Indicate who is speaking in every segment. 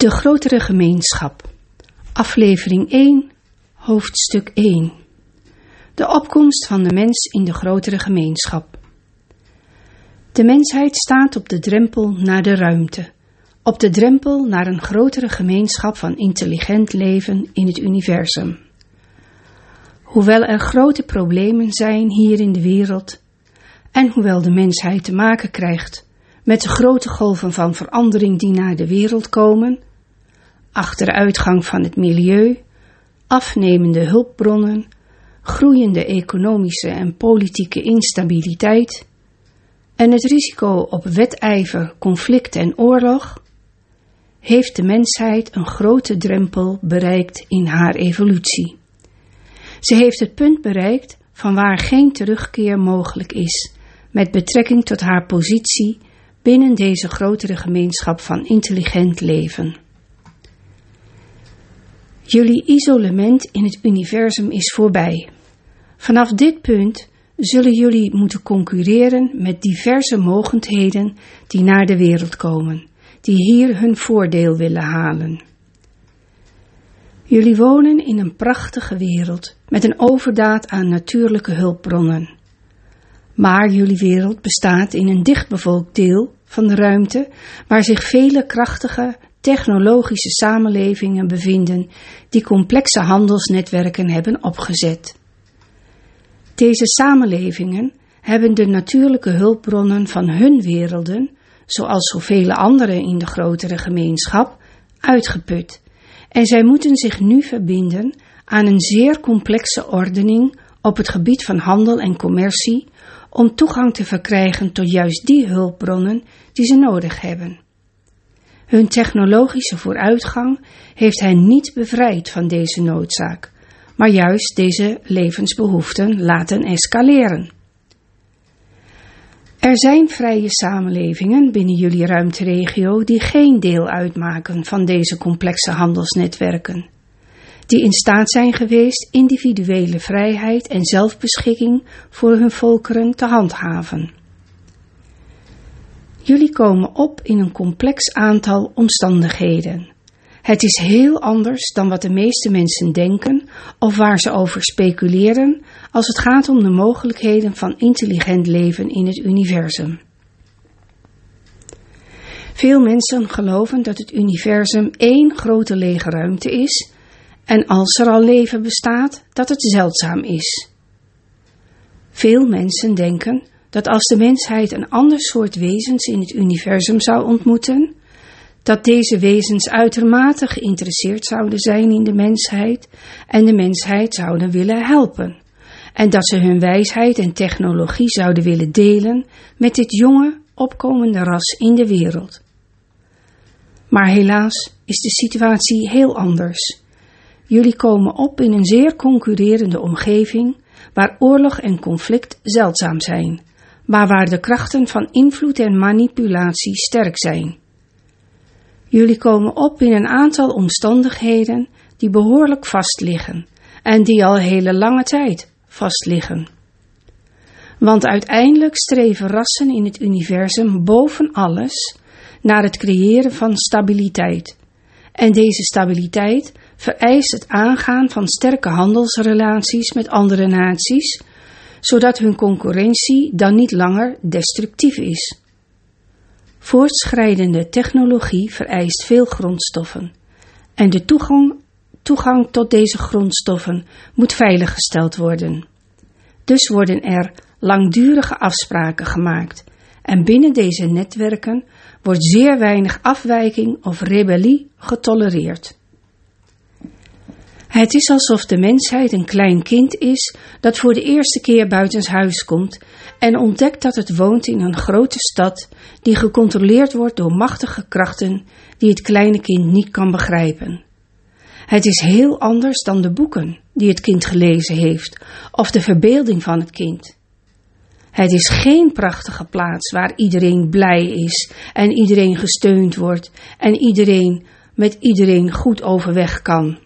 Speaker 1: De grotere gemeenschap. Aflevering 1, hoofdstuk 1. De opkomst van de mens in de grotere gemeenschap. De mensheid staat op de drempel naar de ruimte, op de drempel naar een grotere gemeenschap van intelligent leven in het universum. Hoewel er grote problemen zijn hier in de wereld, en hoewel de mensheid te maken krijgt met de grote golven van verandering die naar de wereld komen, achteruitgang van het milieu, afnemende hulpbronnen, groeiende economische en politieke instabiliteit en het risico op wedijver, conflict en oorlog, heeft de mensheid een grote drempel bereikt in haar evolutie. Ze heeft het punt bereikt van waar geen terugkeer mogelijk is met betrekking tot haar positie binnen deze grotere gemeenschap van intelligent leven. Jullie isolement in het universum is voorbij. Vanaf dit punt zullen jullie moeten concurreren met diverse mogendheden die naar de wereld komen, die hier hun voordeel willen halen. Jullie wonen in een prachtige wereld met een overdaad aan natuurlijke hulpbronnen. Maar jullie wereld bestaat in een dichtbevolkt deel van de ruimte waar zich vele krachtige technologische samenlevingen bevinden die complexe handelsnetwerken hebben opgezet. Deze samenlevingen hebben de natuurlijke hulpbronnen van hun werelden, zoals zoveel andere in de grotere gemeenschap, uitgeput en zij moeten zich nu verbinden aan een zeer complexe ordening op het gebied van handel en commercie om toegang te verkrijgen tot juist die hulpbronnen die ze nodig hebben. Hun technologische vooruitgang heeft hen niet bevrijd van deze noodzaak, maar juist deze levensbehoeften laten escaleren. Er zijn vrije samenlevingen binnen jullie ruimteregio die geen deel uitmaken van deze complexe handelsnetwerken, die in staat zijn geweest individuele vrijheid en zelfbeschikking voor hun volkeren te handhaven. Jullie komen op in een complex aantal omstandigheden. Het is heel anders dan wat de meeste mensen denken of waar ze over speculeren als het gaat om de mogelijkheden van intelligent leven in het universum. Veel mensen geloven dat het universum één grote lege ruimte is en als er al leven bestaat, dat het zeldzaam is. Veel mensen denken dat als de mensheid een ander soort wezens in het universum zou ontmoeten, dat deze wezens uitermate geïnteresseerd zouden zijn in de mensheid en de mensheid zouden willen helpen, en dat ze hun wijsheid en technologie zouden willen delen met dit jonge, opkomende ras in de wereld. Maar helaas is de situatie heel anders. Jullie komen op in een zeer concurrerende omgeving waar oorlog en conflict zeldzaam zijn maar waar de krachten van invloed en manipulatie sterk zijn. Jullie komen op in een aantal omstandigheden die behoorlijk vast liggen en die al hele lange tijd vast liggen. Want uiteindelijk streven rassen in het universum boven alles naar het creëren van stabiliteit. En deze stabiliteit vereist het aangaan van sterke handelsrelaties met andere naties, zodat hun concurrentie dan niet langer destructief is. Voortschrijdende technologie vereist veel grondstoffen en de toegang, toegang tot deze grondstoffen moet veiliggesteld worden. Dus worden er langdurige afspraken gemaakt en binnen deze netwerken wordt zeer weinig afwijking of rebellie getolereerd. Het is alsof de mensheid een klein kind is dat voor de eerste keer buitenshuis komt en ontdekt dat het woont in een grote stad die gecontroleerd wordt door machtige krachten die het kleine kind niet kan begrijpen. Het is heel anders dan de boeken die het kind gelezen heeft of de verbeelding van het kind. Het is geen prachtige plaats waar iedereen blij is en iedereen gesteund wordt en iedereen met iedereen goed overweg kan.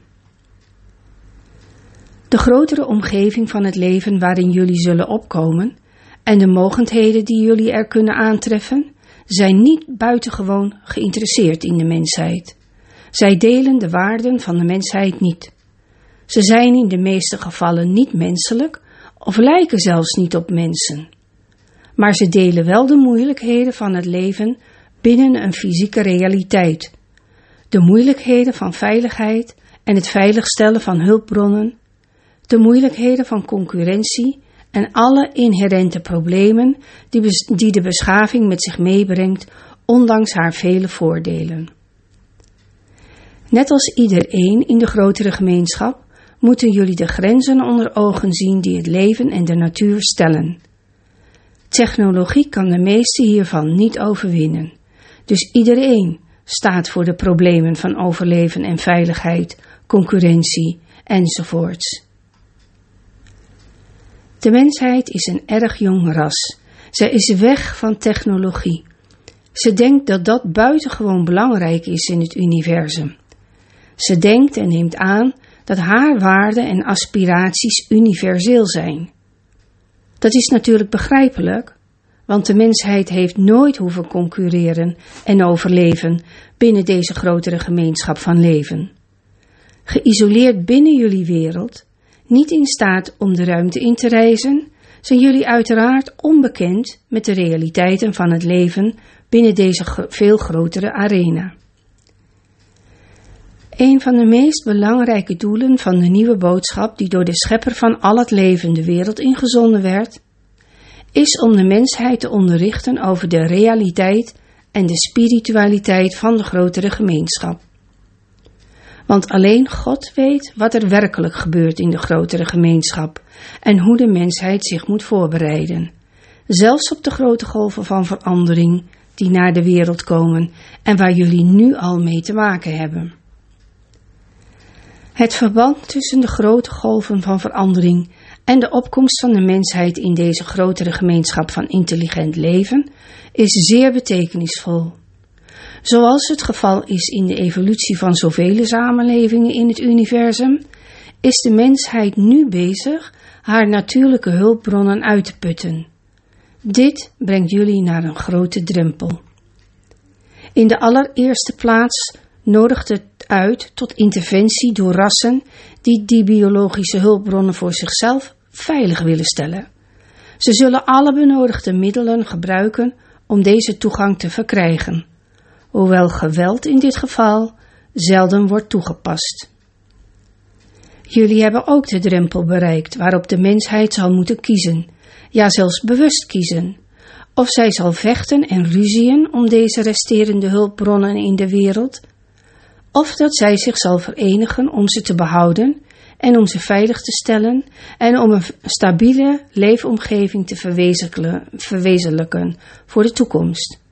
Speaker 1: De grotere omgeving van het leven waarin jullie zullen opkomen en de mogendheden die jullie er kunnen aantreffen, zijn niet buitengewoon geïnteresseerd in de mensheid. Zij delen de waarden van de mensheid niet. Ze zijn in de meeste gevallen niet menselijk of lijken zelfs niet op mensen. Maar ze delen wel de moeilijkheden van het leven binnen een fysieke realiteit. De moeilijkheden van veiligheid en het veiligstellen van hulpbronnen, de moeilijkheden van concurrentie en alle inherente problemen die, die de beschaving met zich meebrengt, ondanks haar vele voordelen. Net als iedereen in de grotere gemeenschap moeten jullie de grenzen onder ogen zien die het leven en de natuur stellen. Technologie kan de meeste hiervan niet overwinnen. Dus iedereen staat voor de problemen van overleven en veiligheid, concurrentie enzovoorts. De mensheid is een erg jong ras. Zij is weg van technologie. Ze denkt dat dat buitengewoon belangrijk is in het universum. Ze denkt en neemt aan dat haar waarden en aspiraties universeel zijn. Dat is natuurlijk begrijpelijk, want de mensheid heeft nooit hoeven concurreren en overleven binnen deze grotere gemeenschap van leven. Geïsoleerd binnen jullie wereld, niet in staat om de ruimte in te reizen, zijn jullie uiteraard onbekend met de realiteiten van het leven binnen deze veel grotere arena. Een van de meest belangrijke doelen van de nieuwe boodschap die door de schepper van al het leven de wereld ingezonden werd, is om de mensheid te onderrichten over de realiteit en de spiritualiteit van de grotere gemeenschap. Want alleen God weet wat er werkelijk gebeurt in de grotere gemeenschap en hoe de mensheid zich moet voorbereiden, zelfs op de grote golven van verandering die naar de wereld komen en waar jullie nu al mee te maken hebben. Het verband tussen de grote golven van verandering en de opkomst van de mensheid in deze grotere gemeenschap van intelligent leven is zeer betekenisvol. Zoals het geval is in de evolutie van zoveel samenlevingen in het universum, is de mensheid nu bezig haar natuurlijke hulpbronnen uit te putten. Dit brengt jullie naar een grote drempel. In de allereerste plaats nodigt het uit tot interventie door rassen die die biologische hulpbronnen voor zichzelf veilig willen stellen. Ze zullen alle benodigde middelen gebruiken om deze toegang te verkrijgen, hoewel geweld in dit geval zelden wordt toegepast. Jullie hebben ook de drempel bereikt waarop de mensheid zal moeten kiezen, ja zelfs bewust kiezen, of zij zal vechten en ruzien om deze resterende hulpbronnen in de wereld of dat zij zich zal verenigen om ze te behouden en om ze veilig te stellen en om een stabiele leefomgeving te verwezenlijken voor de toekomst.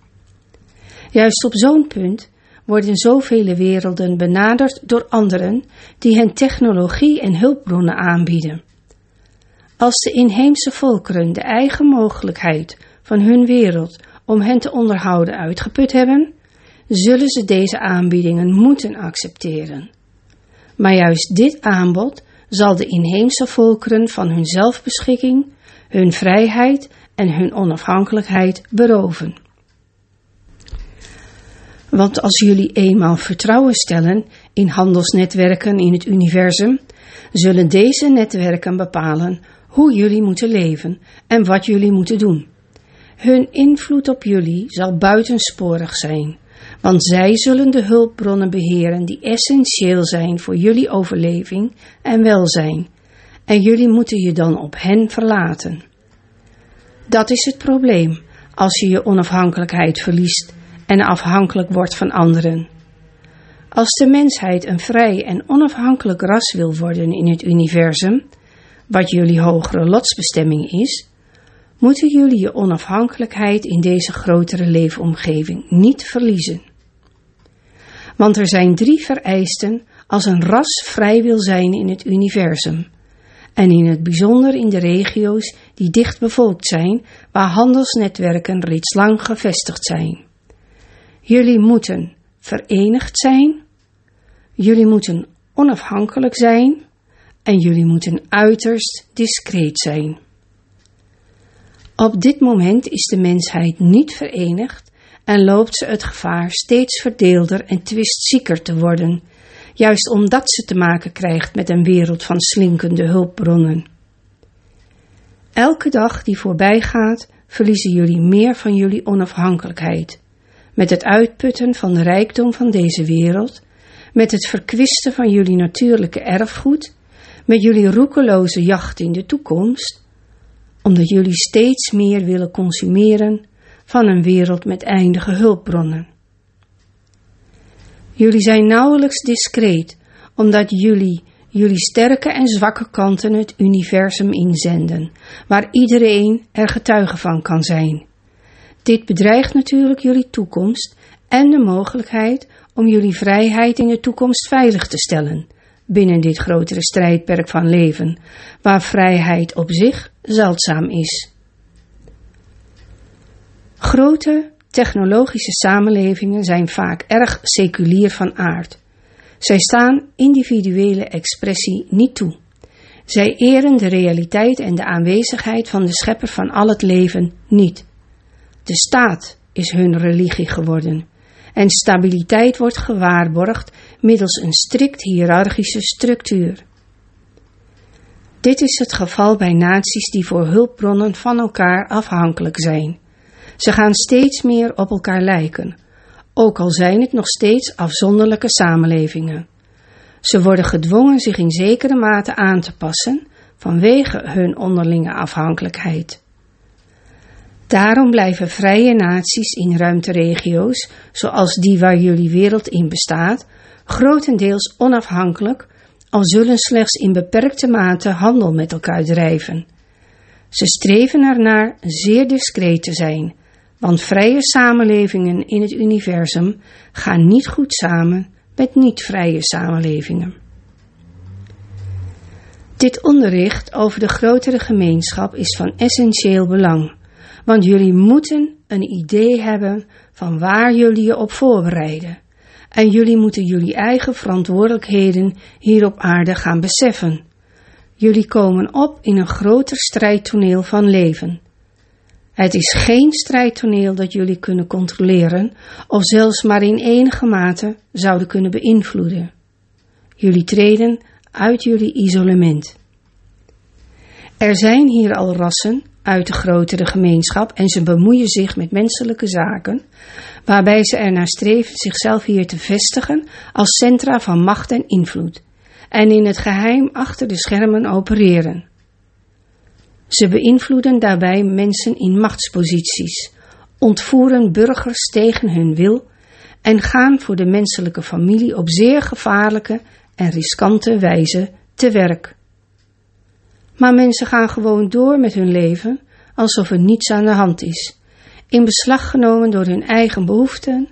Speaker 1: Juist op zo'n punt worden zoveel werelden benaderd door anderen die hen technologie en hulpbronnen aanbieden. Als de inheemse volkeren de eigen mogelijkheid van hun wereld om hen te onderhouden uitgeput hebben, zullen ze deze aanbiedingen moeten accepteren. Maar juist dit aanbod zal de inheemse volkeren van hun zelfbeschikking, hun vrijheid en hun onafhankelijkheid beroven. Want als jullie eenmaal vertrouwen stellen in handelsnetwerken in het universum, zullen deze netwerken bepalen hoe jullie moeten leven en wat jullie moeten doen. Hun invloed op jullie zal buitensporig zijn want zij zullen de hulpbronnen beheren die essentieel zijn voor jullie overleving en welzijn, en jullie moeten je dan op hen verlaten. Dat is het probleem als je je onafhankelijkheid verliest en afhankelijk wordt van anderen. Als de mensheid een vrij en onafhankelijk ras wil worden in het universum, wat jullie hogere lotsbestemming is, moeten jullie je onafhankelijkheid in deze grotere leefomgeving niet verliezen. Want er zijn drie vereisten als een ras vrij wil zijn in het universum. En in het bijzonder in de regio's die dicht bevolkt zijn, waar handelsnetwerken reeds lang gevestigd zijn. Jullie moeten verenigd zijn, jullie moeten onafhankelijk zijn en jullie moeten uiterst discreet zijn. Op dit moment is de mensheid niet verenigd en loopt ze het gevaar steeds verdeelder en twistzieker te worden, juist omdat ze te maken krijgt met een wereld van slinkende hulpbronnen. Elke dag die voorbij gaat, verliezen jullie meer van jullie onafhankelijkheid, met het uitputten van de rijkdom van deze wereld, met het verkwisten van jullie natuurlijke erfgoed, met jullie roekeloze jacht in de toekomst, omdat jullie steeds meer willen consumeren van een wereld met eindige hulpbronnen. Jullie zijn nauwelijks discreet, omdat jullie jullie sterke en zwakke kanten het universum inzenden, waar iedereen er getuige van kan zijn. Dit bedreigt natuurlijk jullie toekomst en de mogelijkheid om jullie vrijheid in de toekomst veilig te stellen, binnen dit grotere strijdperk van leven, waar vrijheid op zich zeldzaam is. Grote technologische samenlevingen zijn vaak erg seculier van aard. Zij staan individuele expressie niet toe. Zij eren de realiteit en de aanwezigheid van de schepper van al het leven niet. De staat is hun religie geworden en stabiliteit wordt gewaarborgd middels een strikt hiërarchische structuur. Dit is het geval bij naties die voor hulpbronnen van elkaar afhankelijk zijn. Ze gaan steeds meer op elkaar lijken, ook al zijn het nog steeds afzonderlijke samenlevingen. Ze worden gedwongen zich in zekere mate aan te passen vanwege hun onderlinge afhankelijkheid. Daarom blijven vrije naties in ruimteregio's, zoals die waar jullie wereld in bestaat, grotendeels onafhankelijk, al zullen slechts in beperkte mate handel met elkaar drijven. Ze streven ernaar zeer discreet te zijn, want vrije samenlevingen in het universum gaan niet goed samen met niet-vrije samenlevingen. Dit onderricht over de grotere gemeenschap is van essentieel belang, want jullie moeten een idee hebben van waar jullie je op voorbereiden. En jullie moeten jullie eigen verantwoordelijkheden hier op aarde gaan beseffen. Jullie komen op in een groter strijdtoneel van leven. Het is geen strijdtoneel dat jullie kunnen controleren of zelfs maar in enige mate zouden kunnen beïnvloeden. Jullie treden uit jullie isolement. Er zijn hier al rassen uit de grotere gemeenschap en ze bemoeien zich met menselijke zaken, waarbij ze ernaar streven zichzelf hier te vestigen als centra van macht en invloed, en in het geheim achter de schermen opereren. Ze beïnvloeden daarbij mensen in machtsposities, ontvoeren burgers tegen hun wil en gaan voor de menselijke familie op zeer gevaarlijke en riskante wijze te werk. Maar mensen gaan gewoon door met hun leven alsof er niets aan de hand is, in beslag genomen door hun eigen behoeften,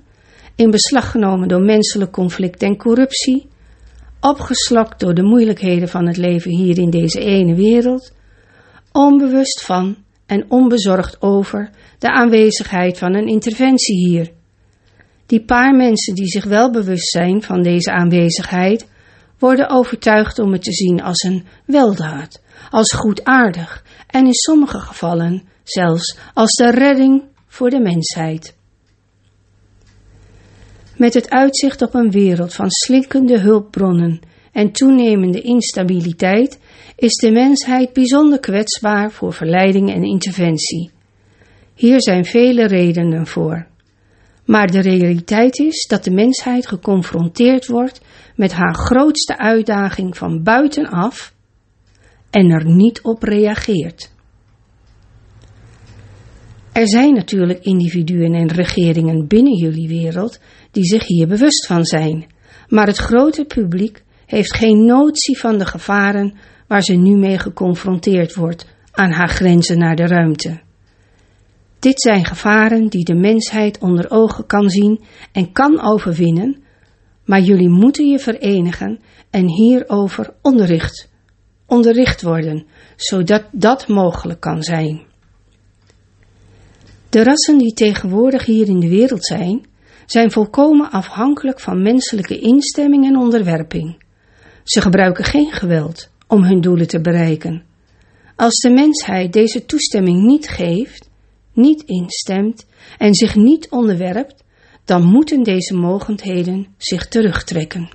Speaker 1: in beslag genomen door menselijk conflict en corruptie, opgeslokt door de moeilijkheden van het leven hier in deze ene wereld onbewust van en onbezorgd over de aanwezigheid van een interventie hier. Die paar mensen die zich wel bewust zijn van deze aanwezigheid, worden overtuigd om het te zien als een weldaad, als goedaardig en in sommige gevallen zelfs als de redding voor de mensheid. Met het uitzicht op een wereld van slinkende hulpbronnen en toenemende instabiliteit is de mensheid bijzonder kwetsbaar voor verleiding en interventie. Hier zijn vele redenen voor. Maar de realiteit is dat de mensheid geconfronteerd wordt met haar grootste uitdaging van buitenaf en er niet op reageert. Er zijn natuurlijk individuen en regeringen binnen jullie wereld die zich hier bewust van zijn, maar het grote publiek heeft geen notie van de gevaren waar ze nu mee geconfronteerd wordt aan haar grenzen naar de ruimte. Dit zijn gevaren die de mensheid onder ogen kan zien en kan overwinnen, maar jullie moeten je verenigen en hierover onderricht, onderricht worden, zodat dat mogelijk kan zijn. De rassen die tegenwoordig hier in de wereld zijn, zijn volkomen afhankelijk van menselijke instemming en onderwerping. Ze gebruiken geen geweld om hun doelen te bereiken. Als de mensheid deze toestemming niet geeft, niet instemt en zich niet onderwerpt, dan moeten deze mogendheden zich terugtrekken.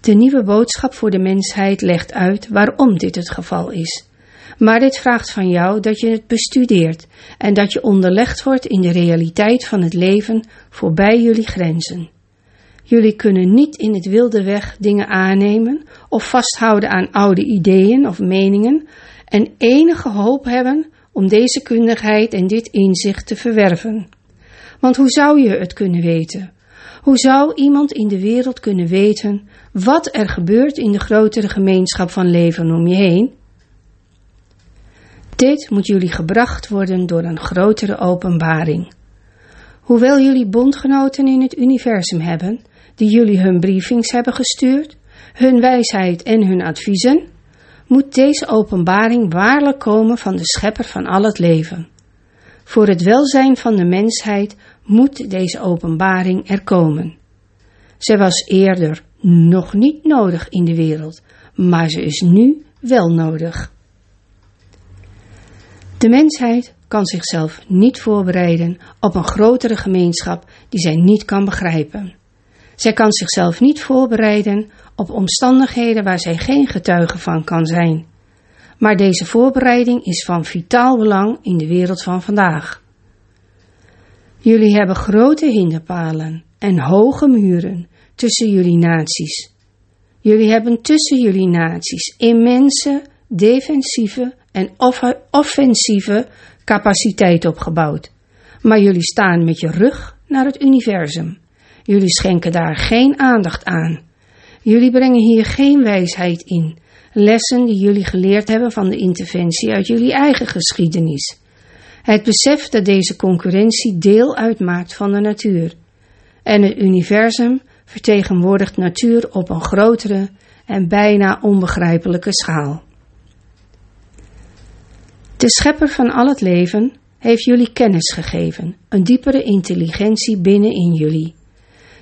Speaker 1: De nieuwe boodschap voor de mensheid legt uit waarom dit het geval is. Maar dit vraagt van jou dat je het bestudeert en dat je onderlegd wordt in de realiteit van het leven voorbij jullie grenzen. Jullie kunnen niet in het wilde weg dingen aannemen of vasthouden aan oude ideeën of meningen en enige hoop hebben om deze kundigheid en dit inzicht te verwerven. Want hoe zou je het kunnen weten? Hoe zou iemand in de wereld kunnen weten wat er gebeurt in de grotere gemeenschap van leven om je heen? Dit moet jullie gebracht worden door een grotere openbaring. Hoewel jullie bondgenoten in het universum hebben, die jullie hun briefings hebben gestuurd, hun wijsheid en hun adviezen, moet deze openbaring waarlijk komen van de schepper van al het leven. Voor het welzijn van de mensheid moet deze openbaring er komen. Zij was eerder nog niet nodig in de wereld, maar ze is nu wel nodig. De mensheid kan zichzelf niet voorbereiden op een grotere gemeenschap die zij niet kan begrijpen. Zij kan zichzelf niet voorbereiden op omstandigheden waar zij geen getuige van kan zijn. Maar deze voorbereiding is van vitaal belang in de wereld van vandaag. Jullie hebben grote hinderpalen en hoge muren tussen jullie naties. Jullie hebben tussen jullie naties immense defensieve en offensieve capaciteit opgebouwd. Maar jullie staan met je rug naar het universum. Jullie schenken daar geen aandacht aan. Jullie brengen hier geen wijsheid in. Lessen die jullie geleerd hebben van de interventie uit jullie eigen geschiedenis. Het besef dat deze concurrentie deel uitmaakt van de natuur. En het universum vertegenwoordigt natuur op een grotere en bijna onbegrijpelijke schaal. De schepper van al het leven heeft jullie kennis gegeven, een diepere intelligentie binnen in jullie.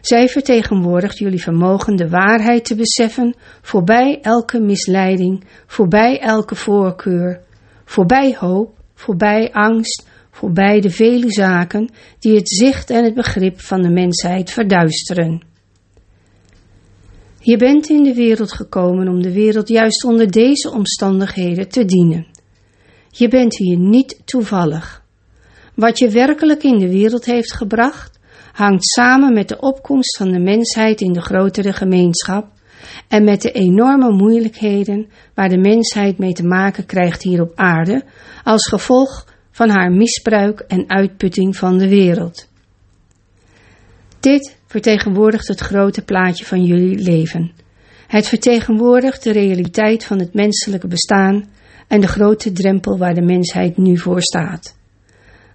Speaker 1: Zij vertegenwoordigt jullie vermogen de waarheid te beseffen, voorbij elke misleiding, voorbij elke voorkeur, voorbij hoop, voorbij angst, voorbij de vele zaken die het zicht en het begrip van de mensheid verduisteren. Je bent in de wereld gekomen om de wereld juist onder deze omstandigheden te dienen. Je bent hier niet toevallig. Wat je werkelijk in de wereld heeft gebracht, hangt samen met de opkomst van de mensheid in de grotere gemeenschap en met de enorme moeilijkheden waar de mensheid mee te maken krijgt hier op aarde als gevolg van haar misbruik en uitputting van de wereld. Dit vertegenwoordigt het grote plaatje van jullie leven. Het vertegenwoordigt de realiteit van het menselijke bestaan en de grote drempel waar de mensheid nu voor staat.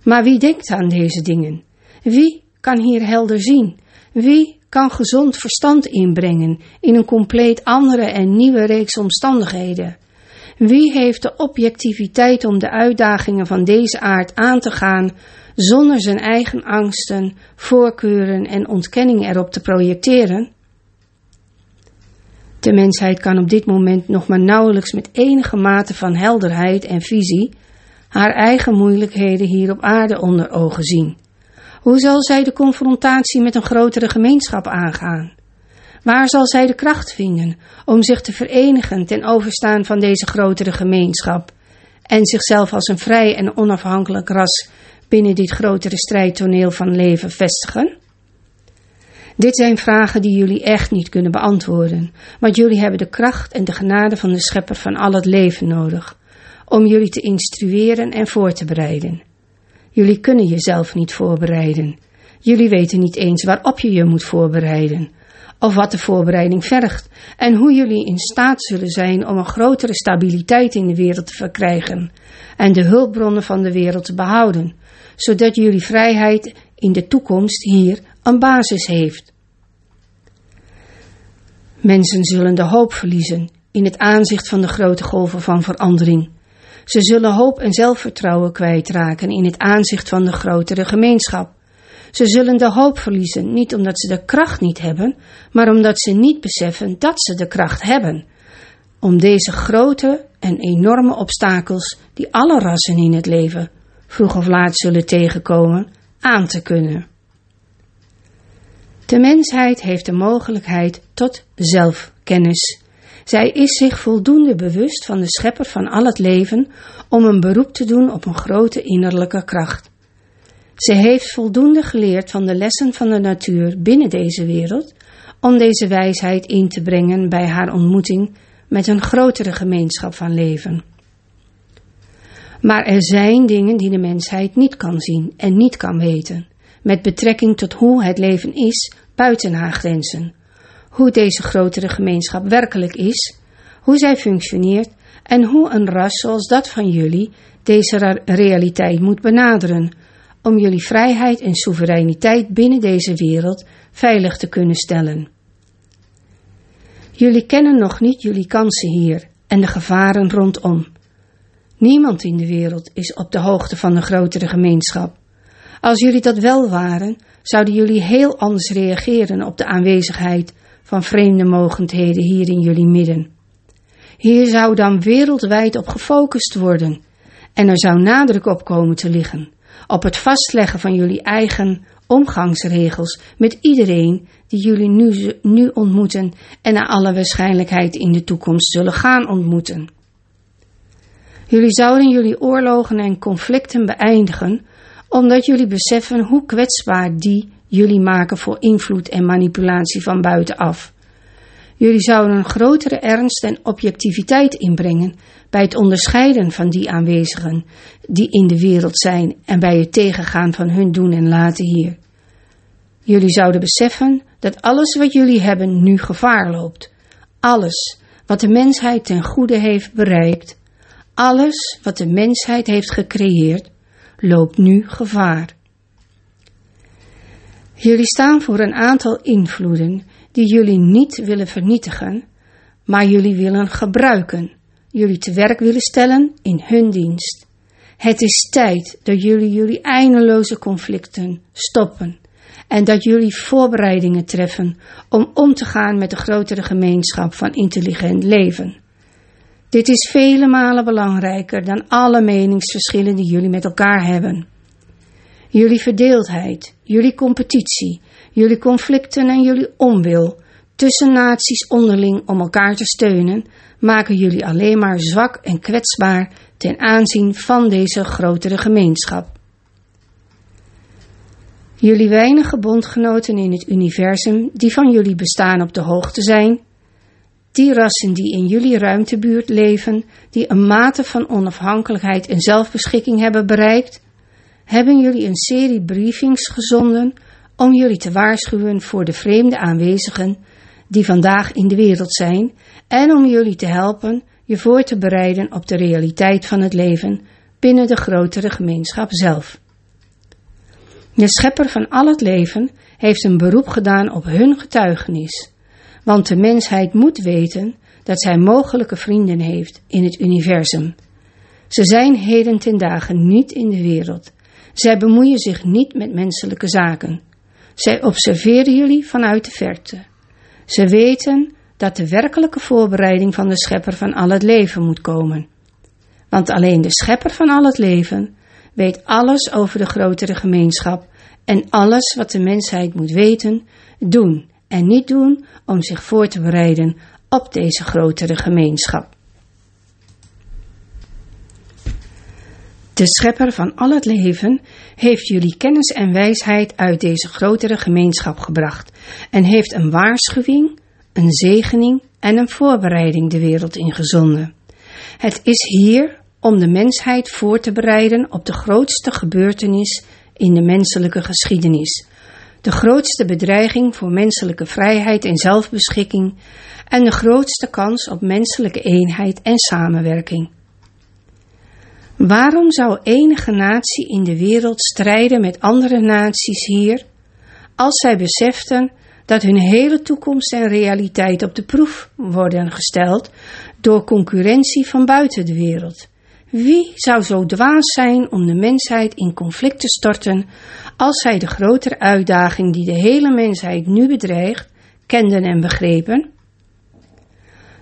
Speaker 1: Maar wie denkt aan deze dingen? Wie kan hier helder zien? Wie kan gezond verstand inbrengen in een compleet andere en nieuwe reeks omstandigheden? Wie heeft de objectiviteit om de uitdagingen van deze aard aan te gaan zonder zijn eigen angsten, voorkeuren en ontkenning erop te projecteren? De mensheid kan op dit moment nog maar nauwelijks met enige mate van helderheid en visie haar eigen moeilijkheden hier op aarde onder ogen zien. Hoe zal zij de confrontatie met een grotere gemeenschap aangaan? Waar zal zij de kracht vinden om zich te verenigen ten overstaan van deze grotere gemeenschap en zichzelf als een vrij en onafhankelijk ras binnen dit grotere strijdtoneel van leven vestigen? Dit zijn vragen die jullie echt niet kunnen beantwoorden, want jullie hebben de kracht en de genade van de schepper van al het leven nodig, om jullie te instrueren en voor te bereiden. Jullie kunnen jezelf niet voorbereiden. Jullie weten niet eens waarop je je moet voorbereiden, of wat de voorbereiding vergt, en hoe jullie in staat zullen zijn om een grotere stabiliteit in de wereld te verkrijgen en de hulpbronnen van de wereld te behouden, zodat jullie vrijheid in de toekomst hier een basis heeft. Mensen zullen de hoop verliezen in het aanzicht van de grote golven van verandering. Ze zullen hoop en zelfvertrouwen kwijtraken in het aanzicht van de grotere gemeenschap. Ze zullen de hoop verliezen, niet omdat ze de kracht niet hebben, maar omdat ze niet beseffen dat ze de kracht hebben. om deze grote en enorme obstakels die alle rassen in het leven vroeg of laat zullen tegenkomen, aan te kunnen. De mensheid heeft de mogelijkheid tot zelfkennis. Zij is zich voldoende bewust van de schepper van al het leven om een beroep te doen op een grote innerlijke kracht. Ze heeft voldoende geleerd van de lessen van de natuur binnen deze wereld om deze wijsheid in te brengen bij haar ontmoeting met een grotere gemeenschap van leven. Maar er zijn dingen die de mensheid niet kan zien en niet kan weten, met betrekking tot hoe het leven is buiten haar grenzen, hoe deze grotere gemeenschap werkelijk is, hoe zij functioneert en hoe een ras zoals dat van jullie deze realiteit moet benaderen, om jullie vrijheid en soevereiniteit binnen deze wereld veilig te kunnen stellen. Jullie kennen nog niet jullie kansen hier en de gevaren rondom. Niemand in de wereld is op de hoogte van de grotere gemeenschap. Als jullie dat wel waren, zouden jullie heel anders reageren op de aanwezigheid van vreemde mogendheden hier in jullie midden. Hier zou dan wereldwijd op gefocust worden en er zou nadruk op komen te liggen op het vastleggen van jullie eigen omgangsregels met iedereen die jullie nu, nu ontmoeten en naar alle waarschijnlijkheid in de toekomst zullen gaan ontmoeten. Jullie zouden jullie oorlogen en conflicten beëindigen, omdat jullie beseffen hoe kwetsbaar die jullie maken voor invloed en manipulatie van buitenaf. Jullie zouden een grotere ernst en objectiviteit inbrengen bij het onderscheiden van die aanwezigen die in de wereld zijn en bij het tegengaan van hun doen en laten hier. Jullie zouden beseffen dat alles wat jullie hebben nu gevaar loopt. Alles wat de mensheid ten goede heeft bereikt, alles wat de mensheid heeft gecreëerd, loopt nu gevaar. Jullie staan voor een aantal invloeden die jullie niet willen vernietigen, maar jullie willen gebruiken, jullie te werk willen stellen in hun dienst. Het is tijd dat jullie jullie eindeloze conflicten stoppen en dat jullie voorbereidingen treffen om om te gaan met de grotere gemeenschap van intelligent leven. Dit is vele malen belangrijker dan alle meningsverschillen die jullie met elkaar hebben. Jullie verdeeldheid, jullie competitie, jullie conflicten en jullie onwil tussen naties onderling om elkaar te steunen, maken jullie alleen maar zwak en kwetsbaar ten aanzien van deze grotere gemeenschap. Jullie weinige bondgenoten in het universum die van jullie bestaan op de hoogte zijn, die rassen die in jullie ruimtebuurt leven, die een mate van onafhankelijkheid en zelfbeschikking hebben bereikt, hebben jullie een serie briefings gezonden om jullie te waarschuwen voor de vreemde aanwezigen die vandaag in de wereld zijn en om jullie te helpen je voor te bereiden op de realiteit van het leven binnen de grotere gemeenschap zelf. De schepper van al het leven heeft een beroep gedaan op hun getuigenis, want de mensheid moet weten dat zij mogelijke vrienden heeft in het universum. Ze zijn heden ten dagen niet in de wereld. Zij bemoeien zich niet met menselijke zaken. Zij observeren jullie vanuit de verte. Ze weten dat de werkelijke voorbereiding van de schepper van al het leven moet komen. Want alleen de schepper van al het leven weet alles over de grotere gemeenschap en alles wat de mensheid moet weten, doen en niet doen om zich voor te bereiden op deze grotere gemeenschap. De schepper van al het leven heeft jullie kennis en wijsheid uit deze grotere gemeenschap gebracht en heeft een waarschuwing, een zegening en een voorbereiding de wereld ingezonden. Het is hier om de mensheid voor te bereiden op de grootste gebeurtenis in de menselijke geschiedenis, de grootste bedreiging voor menselijke vrijheid en zelfbeschikking en de grootste kans op menselijke eenheid en samenwerking. Waarom zou enige natie in de wereld strijden met andere naties hier, als zij beseften dat hun hele toekomst en realiteit op de proef worden gesteld door concurrentie van buiten de wereld? Wie zou zo dwaas zijn om de mensheid in conflict te storten als zij de grotere uitdaging die de hele mensheid nu bedreigt, kenden en begrepen?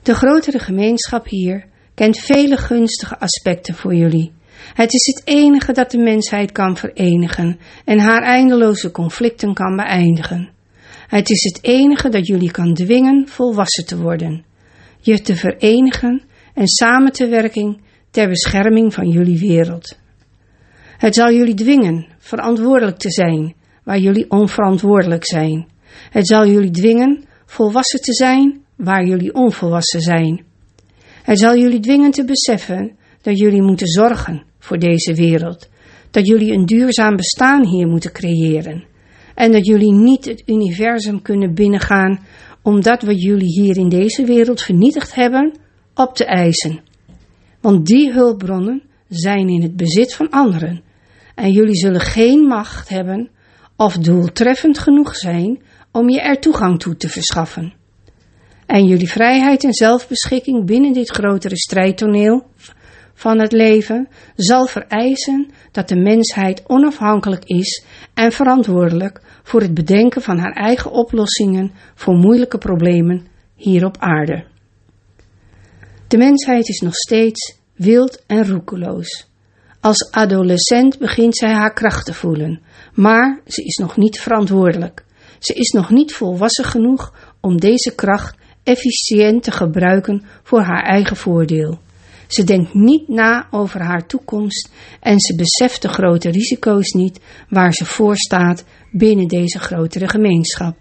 Speaker 1: De grotere gemeenschap hier kent vele gunstige aspecten voor jullie. Het is het enige dat de mensheid kan verenigen en haar eindeloze conflicten kan beëindigen. Het is het enige dat jullie kan dwingen volwassen te worden, je te verenigen en samen te werken ter bescherming van jullie wereld. Het zal jullie dwingen verantwoordelijk te zijn waar jullie onverantwoordelijk zijn. Het zal jullie dwingen volwassen te zijn waar jullie onvolwassen zijn. Het zal jullie dwingen te beseffen dat jullie moeten zorgen voor deze wereld, dat jullie een duurzaam bestaan hier moeten creëren en dat jullie niet het universum kunnen binnengaan omdat we jullie hier in deze wereld vernietigd hebben op te eisen. Want die hulpbronnen zijn in het bezit van anderen en jullie zullen geen macht hebben of doeltreffend genoeg zijn om je er toegang toe te verschaffen. En jullie vrijheid en zelfbeschikking binnen dit grotere strijdtoneel van het leven zal vereisen dat de mensheid onafhankelijk is en verantwoordelijk voor het bedenken van haar eigen oplossingen voor moeilijke problemen hier op aarde. De mensheid is nog steeds wild en roekeloos. Als adolescent begint zij haar kracht te voelen, maar ze is nog niet verantwoordelijk. Ze is nog niet volwassen genoeg om deze kracht efficiënt te gebruiken voor haar eigen voordeel. Ze denkt niet na over haar toekomst en ze beseft de grote risico's niet waar ze voor staat binnen deze grotere gemeenschap.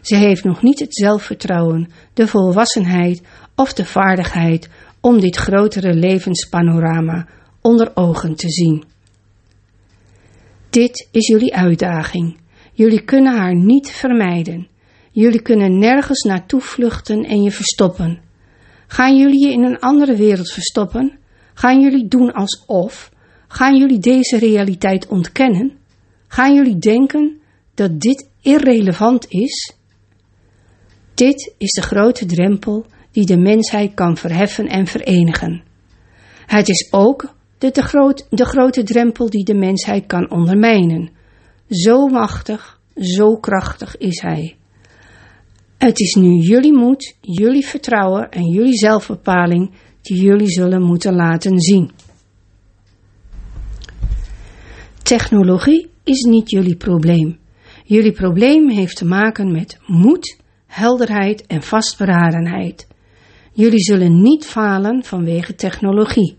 Speaker 1: Ze heeft nog niet het zelfvertrouwen, de volwassenheid of de vaardigheid om dit grotere levenspanorama onder ogen te zien. Dit is jullie uitdaging. Jullie kunnen haar niet vermijden. Jullie kunnen nergens naartoe vluchten en je verstoppen. Gaan jullie je in een andere wereld verstoppen? Gaan jullie doen alsof? Gaan jullie deze realiteit ontkennen? Gaan jullie denken dat dit irrelevant is? Dit is de grote drempel die de mensheid kan verheffen en verenigen. Het is ook de, groot, de grote drempel die de mensheid kan ondermijnen. Zo machtig, zo krachtig is hij. Het is nu jullie moed, jullie vertrouwen en jullie zelfbepaling die jullie zullen moeten laten zien. Technologie is niet jullie probleem. Jullie probleem heeft te maken met moed, helderheid en vastberadenheid. Jullie zullen niet falen vanwege technologie.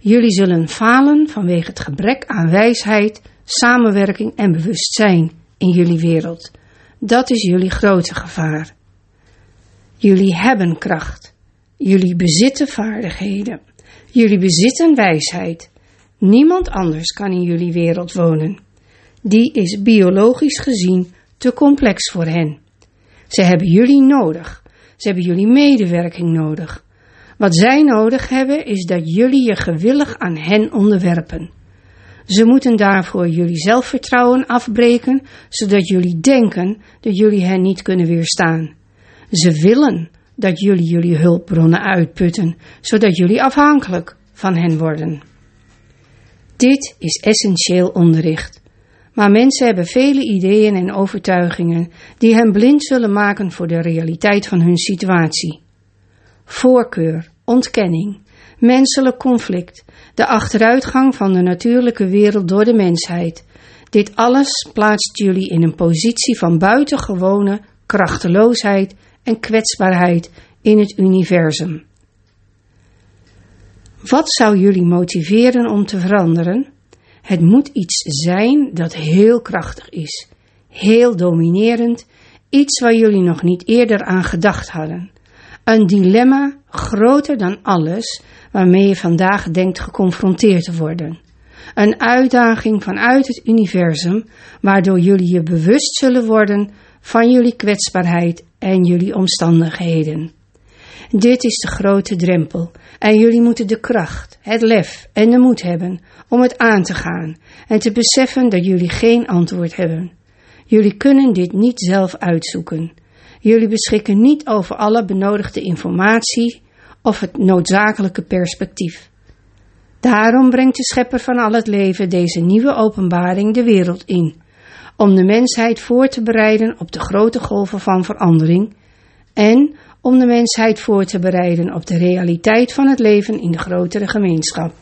Speaker 1: Jullie zullen falen vanwege het gebrek aan wijsheid, samenwerking en bewustzijn in jullie wereld. Dat is jullie grote gevaar. Jullie hebben kracht. Jullie bezitten vaardigheden. Jullie bezitten wijsheid. Niemand anders kan in jullie wereld wonen. Die is biologisch gezien te complex voor hen. Ze hebben jullie nodig. Ze hebben jullie medewerking nodig. Wat zij nodig hebben is dat jullie je gewillig aan hen onderwerpen. Ze moeten daarvoor jullie zelfvertrouwen afbreken, zodat jullie denken dat jullie hen niet kunnen weerstaan. Ze willen dat jullie jullie hulpbronnen uitputten, zodat jullie afhankelijk van hen worden. Dit is essentieel onderricht. Maar mensen hebben vele ideeën en overtuigingen die hen blind zullen maken voor de realiteit van hun situatie. Voorkeur, ontkenning, menselijk conflict, de achteruitgang van de natuurlijke wereld door de mensheid. Dit alles plaatst jullie in een positie van buitengewone krachteloosheid en kwetsbaarheid in het universum. Wat zou jullie motiveren om te veranderen? Het moet iets zijn dat heel krachtig is, heel dominerend, iets waar jullie nog niet eerder aan gedacht hadden. Een dilemma groter dan alles waarmee je vandaag denkt geconfronteerd te worden. Een uitdaging vanuit het universum, waardoor jullie je bewust zullen worden van jullie kwetsbaarheid en jullie omstandigheden. Dit is de grote drempel en jullie moeten de kracht, het lef en de moed hebben om het aan te gaan en te beseffen dat jullie geen antwoord hebben. Jullie kunnen dit niet zelf uitzoeken. Jullie beschikken niet over alle benodigde informatie of het noodzakelijke perspectief. Daarom brengt de schepper van al het leven deze nieuwe openbaring de wereld in om de mensheid voor te bereiden op de grote golven van verandering en om de mensheid voor te bereiden op de realiteit van het leven in de grotere gemeenschap.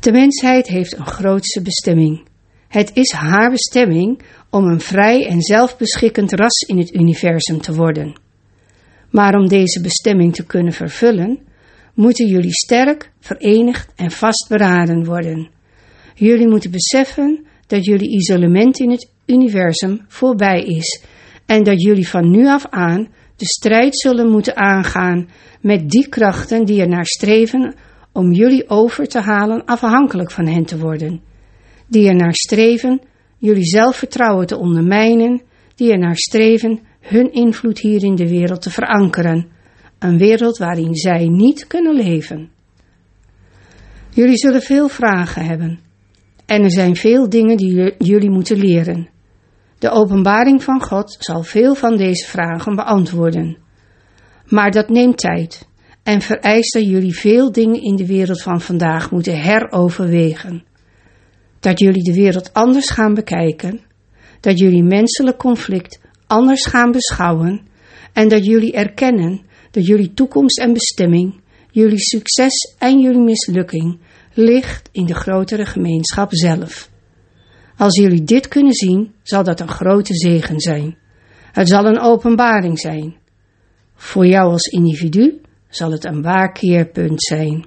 Speaker 1: De mensheid heeft een grootste bestemming. Het is haar bestemming om een vrij en zelfbeschikkend ras in het universum te worden. Maar om deze bestemming te kunnen vervullen, moeten jullie sterk, verenigd en vastberaden worden. Jullie moeten beseffen dat jullie isolement in het universum voorbij is en dat jullie van nu af aan de strijd zullen moeten aangaan met die krachten die er naar streven om jullie over te halen afhankelijk van hen te worden, die er naar streven jullie zelfvertrouwen te ondermijnen, die er naar streven hun invloed hier in de wereld te verankeren, een wereld waarin zij niet kunnen leven. Jullie zullen veel vragen hebben en er zijn veel dingen die jullie moeten leren. De openbaring van God zal veel van deze vragen beantwoorden. Maar dat neemt tijd en vereist dat jullie veel dingen in de wereld van vandaag moeten heroverwegen. Dat jullie de wereld anders gaan bekijken, dat jullie menselijk conflict anders gaan beschouwen en dat jullie erkennen dat jullie toekomst en bestemming, jullie succes en jullie mislukking ligt in de grotere gemeenschap zelf. Als jullie dit kunnen zien, zal dat een grote zegen zijn. Het zal een openbaring zijn. Voor jou als individu zal het een waar keerpunt zijn.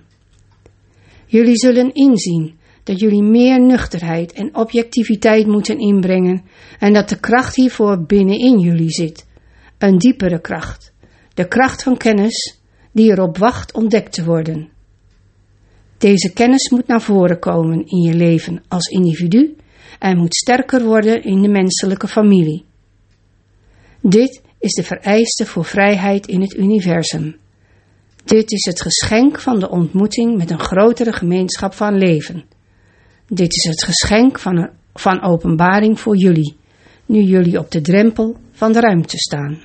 Speaker 1: Jullie zullen inzien dat jullie meer nuchterheid en objectiviteit moeten inbrengen en dat de kracht hiervoor binnenin jullie zit. Een diepere kracht. De kracht van kennis die erop wacht ontdekt te worden. Deze kennis moet naar voren komen in je leven als individu en moet sterker worden in de menselijke familie. Dit is de vereiste voor vrijheid in het universum. Dit is het geschenk van de ontmoeting met een grotere gemeenschap van leven. Dit is het geschenk van, van openbaring voor jullie, nu jullie op de drempel van de ruimte staan.